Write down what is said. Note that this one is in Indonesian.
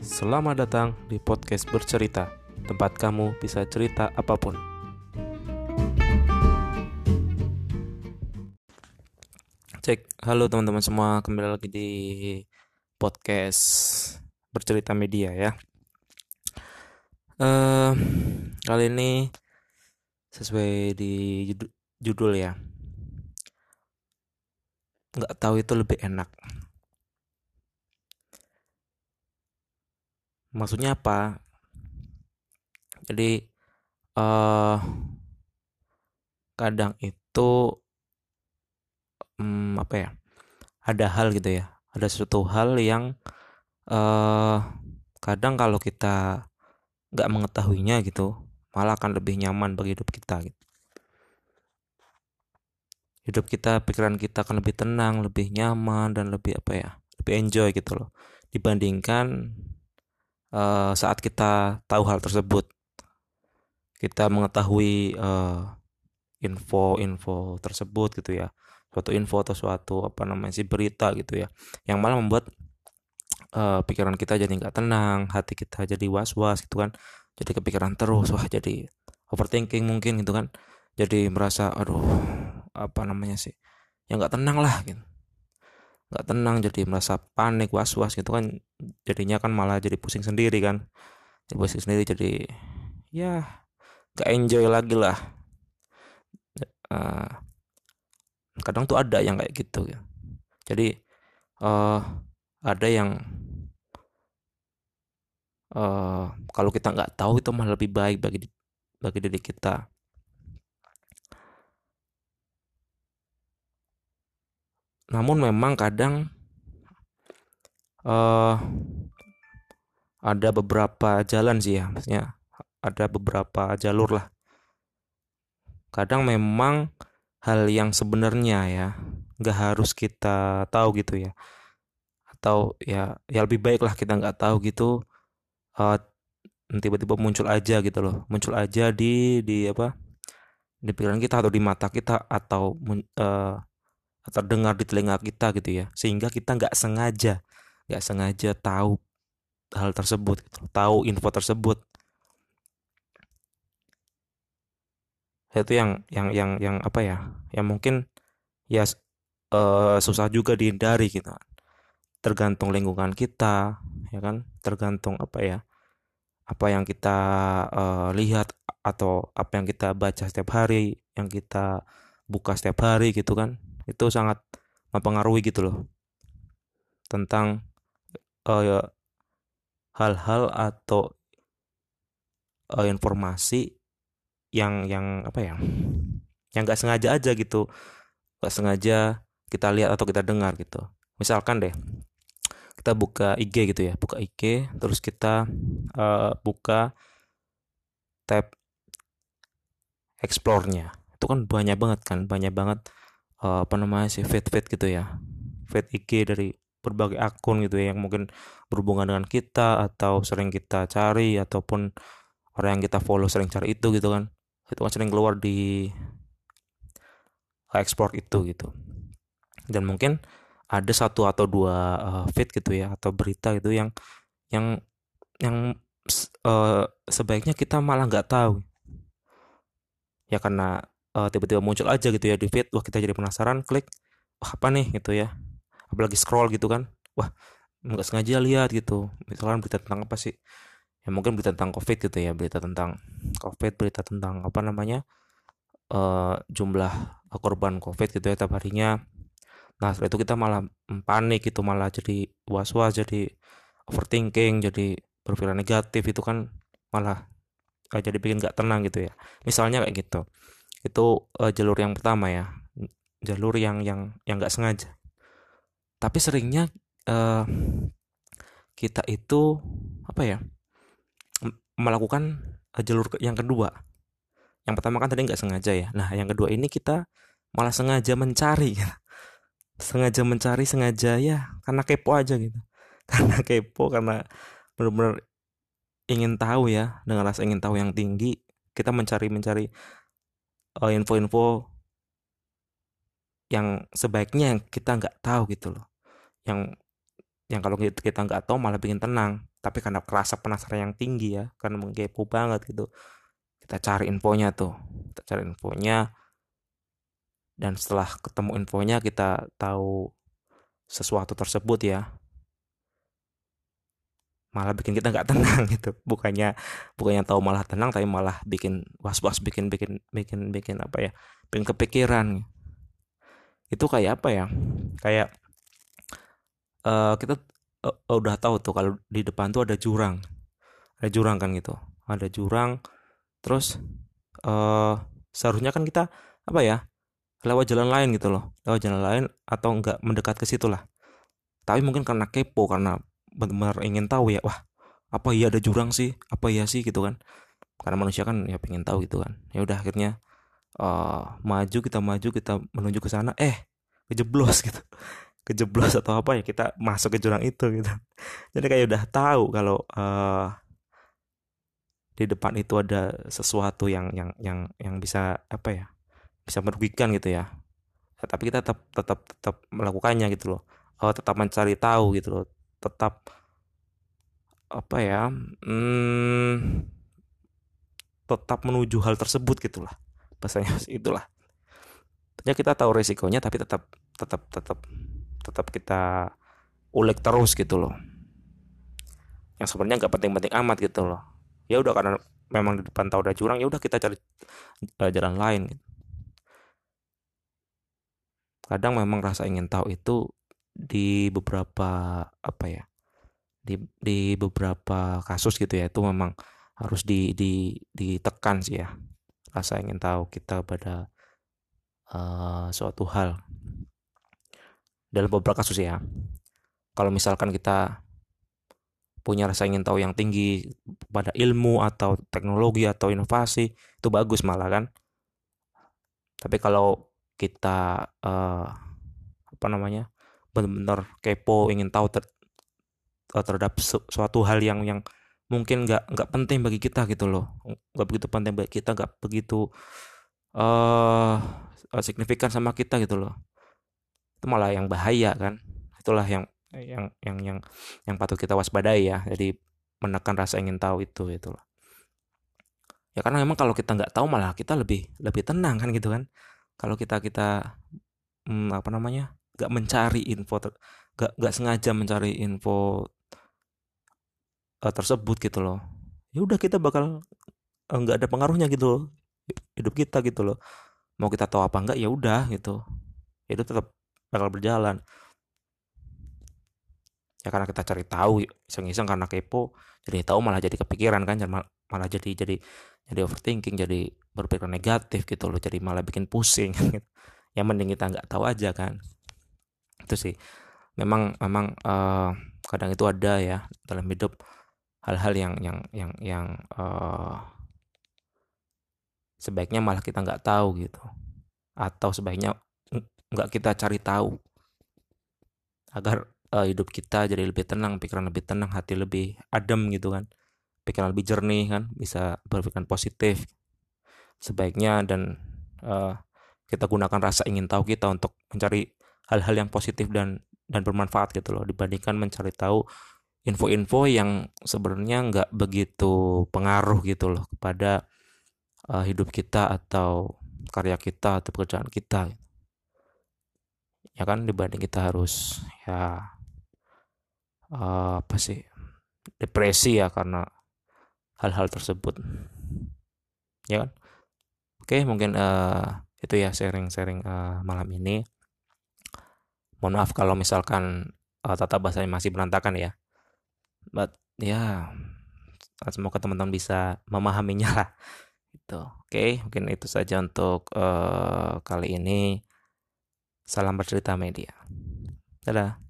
Selamat datang di podcast bercerita, tempat kamu bisa cerita apa pun. Cek, halo teman-teman semua, kembali lagi di podcast bercerita media ya. Uh, kali ini sesuai di judul ya, nggak tahu itu lebih enak maksudnya apa? Jadi uh, kadang itu um, apa ya? Ada hal gitu ya. Ada suatu hal yang uh, kadang kalau kita nggak mengetahuinya gitu malah akan lebih nyaman bagi hidup kita gitu. Hidup kita pikiran kita akan lebih tenang lebih nyaman dan lebih apa ya? Lebih enjoy gitu loh. Dibandingkan uh, saat kita tahu hal tersebut. Kita mengetahui uh, info-info tersebut gitu ya. Suatu info atau suatu apa namanya sih berita gitu ya. Yang malah membuat uh, pikiran kita jadi nggak tenang hati kita jadi was-was gitu kan. Jadi kepikiran terus wah jadi overthinking mungkin gitu kan. Jadi merasa aduh apa namanya sih ya nggak tenang lah gitu nggak tenang jadi merasa panik was was gitu kan. Jadinya kan malah jadi pusing sendiri kan. Jadi pusing sendiri jadi ya gak enjoy lagi lah. Uh, kadang tuh ada yang kayak gitu ya. Jadi uh, ada yang uh, kalau kita nggak tahu itu malah lebih baik bagi bagi diri kita namun memang kadang uh, ada beberapa jalan sih ya maksudnya ada beberapa jalur lah. Kadang memang hal yang sebenarnya ya nggak harus kita tahu gitu ya. Atau ya ya lebih baik lah kita nggak tahu gitu uh, tiba-tiba muncul aja gitu loh. Muncul aja di di apa di pikiran kita atau di mata kita atau uh, terdengar di telinga kita gitu ya. Sehingga kita nggak sengaja nggak sengaja tahu hal tersebut tahu info tersebut. Itu yang yang yang yang apa ya yang mungkin ya uh, susah juga dihindari gitu. Tergantung lingkungan kita ya kan? Tergantung apa ya apa yang kita uh, lihat atau apa yang kita baca setiap hari yang kita buka setiap hari gitu kan itu sangat mempengaruhi gitu loh. Tentang uh, hal-hal atau uh, informasi yang yang apa ya yang nggak sengaja aja gitu. Nggak sengaja kita lihat atau kita dengar gitu. Misalkan deh kita buka IG gitu ya. Buka IG terus kita uh, buka tab explore-nya. Itu kan banyak banget kan banyak banget uh, apa namanya sih feed feed gitu ya. Feed IG dari berbagai akun gitu ya yang mungkin berhubungan dengan kita atau sering kita cari ataupun orang yang kita follow sering cari itu gitu kan. Itu kan sering keluar di ekspor itu gitu. Dan mungkin ada satu atau dua uh, feed gitu ya atau berita gitu yang yang yang uh, sebaiknya kita malah nggak tahu. Ya karena uh, tiba-tiba muncul aja gitu ya di feed wah kita jadi penasaran klik wah apa nih? gitu ya. Apalagi scroll gitu kan. Wah nggak sengaja lihat gitu. Misalkan berita tentang apa sih? Ya mungkin berita tentang covid gitu ya berita tentang covid berita tentang apa namanya uh, jumlah korban covid gitu ya tiap harinya. Nah setelah itu kita malah panik gitu malah jadi was-was jadi overthinking jadi berpikiran negatif itu kan malah jadi bikin nggak tenang gitu ya. Misalnya kayak gitu itu uh, jalur yang pertama ya jalur yang yang yang nggak sengaja. Tapi seringnya uh, kita itu apa ya melakukan uh, jalur yang kedua. Yang pertama kan tadi nggak sengaja ya. Nah yang kedua ini kita malah sengaja mencari. Sengaja mencari sengaja ya karena kepo aja gitu. Karena kepo karena benar-benar ingin tahu ya dengan rasa ingin tahu yang tinggi kita mencari mencari uh, info-info yang sebaiknya yang kita nggak tahu gitu loh. Yang yang kalau kita nggak tahu malah bikin tenang. Tapi karena kerasa penasaran yang tinggi ya karena mengkepo banget gitu kita cari infonya tuh. Kita cari infonya dan setelah ketemu infonya kita tahu sesuatu tersebut ya malah bikin kita nggak tenang gitu. Bukannya bukannya tahu malah tenang tapi malah bikin was was bikin bikin bikin bikin apa ya bikin kepikiran itu kayak apa ya? Kayak uh, kita uh, udah tahu tuh kalau di depan tuh ada jurang. Ada jurang kan gitu. Ada jurang terus uh, seharusnya kan kita apa ya lewat jalan lain gitu loh. Lewat jalan lain atau enggak mendekat ke situ lah. Tapi mungkin karena kepo karena benar-benar ingin tahu ya wah apa iya ada jurang sih? Apa iya sih? Gitu kan. Karena manusia kan ya pengen tahu gitu kan. Ya udah akhirnya uh, maju kita maju kita menuju ke sana. Eh kejeblos gitu. Kejeblos atau apa ya kita masuk ke jurang itu gitu. Jadi kayak udah tahu kalau uh, di depan itu ada sesuatu yang yang yang yang bisa apa ya bisa merugikan gitu ya. Tapi kita tetap tetap tetap melakukannya gitu loh. Oh, tetap mencari tahu gitu loh tetap apa ya hmm, tetap menuju hal tersebut gitulah bahasanya itulah. Ya kita tahu resikonya tapi tetap tetap tetap tetap kita ulik terus gitu loh. Yang sebenarnya nggak penting-penting amat gitu loh. Ya udah karena memang di depan tahu ada jurang ya udah kita cari jalan lain gitu. kadang memang rasa ingin tahu itu di beberapa apa ya di di beberapa kasus gitu ya itu memang harus di di ditekan sih ya. Rasa ingin tahu kita pada uh, suatu hal. Dalam beberapa kasus ya. Kalau misalkan kita punya rasa ingin tahu yang tinggi pada ilmu atau teknologi atau inovasi itu bagus malah kan. Tapi kalau kita uh, apa namanya benar-benar kepo ingin tahu ter, eh, terhadap su suatu hal yang yang mungkin nggak nggak penting bagi kita gitu loh. Nggak begitu penting bagi kita nggak begitu uh, signifikan sama kita gitu loh. Itu malah yang bahaya kan. Itulah yang yang yang yang yang patut kita waspadai ya. Jadi menekan rasa ingin tahu itu itu loh. Ya karena memang kalau kita nggak tahu malah kita lebih lebih tenang kan gitu kan. Kalau kita kita hmm, apa namanya gak mencari info gak gak sengaja mencari info uh, tersebut gitu loh. Ya udah kita bakal eh, nggak uh, ada pengaruhnya gitu loh. Hidup kita gitu loh. Mau kita tahu apa enggak ya udah gitu. Itu tetap bakal berjalan. Ya karena kita cari tahu iseng-iseng karena kepo jadi tahu malah jadi kepikiran kan malah jadi jadi jadi overthinking jadi berpikir negatif gitu loh jadi malah bikin pusing gitu. yang mending kita nggak tahu aja kan itu sih. Memang memang uh, kadang itu ada ya dalam hidup hal-hal yang yang yang yang uh, sebaiknya malah kita nggak tahu gitu. Atau sebaiknya nggak kita cari tahu. Agar uh, hidup kita jadi lebih tenang pikiran lebih tenang hati lebih adem gitu kan. Pikiran lebih jernih kan bisa berpikiran positif. Sebaiknya dan uh, kita gunakan rasa ingin tahu kita untuk mencari hal-hal yang positif dan dan bermanfaat gitu loh dibandingkan mencari tahu info-info yang sebenarnya nggak begitu pengaruh gitu loh kepada uh, hidup kita atau karya kita atau pekerjaan kita. Ya kan dibanding kita harus ya uh, apa sih depresi ya karena hal-hal tersebut. Ya kan? Oke mungkin uh, itu ya sharing-sharing uh, malam ini mohon maaf kalau misalkan uh, tata bahasanya masih berantakan ya. But ya semoga teman-teman bisa memahaminya lah. Itu oke okay, mungkin itu saja untuk uh, kali ini. Salam bercerita media. Dadah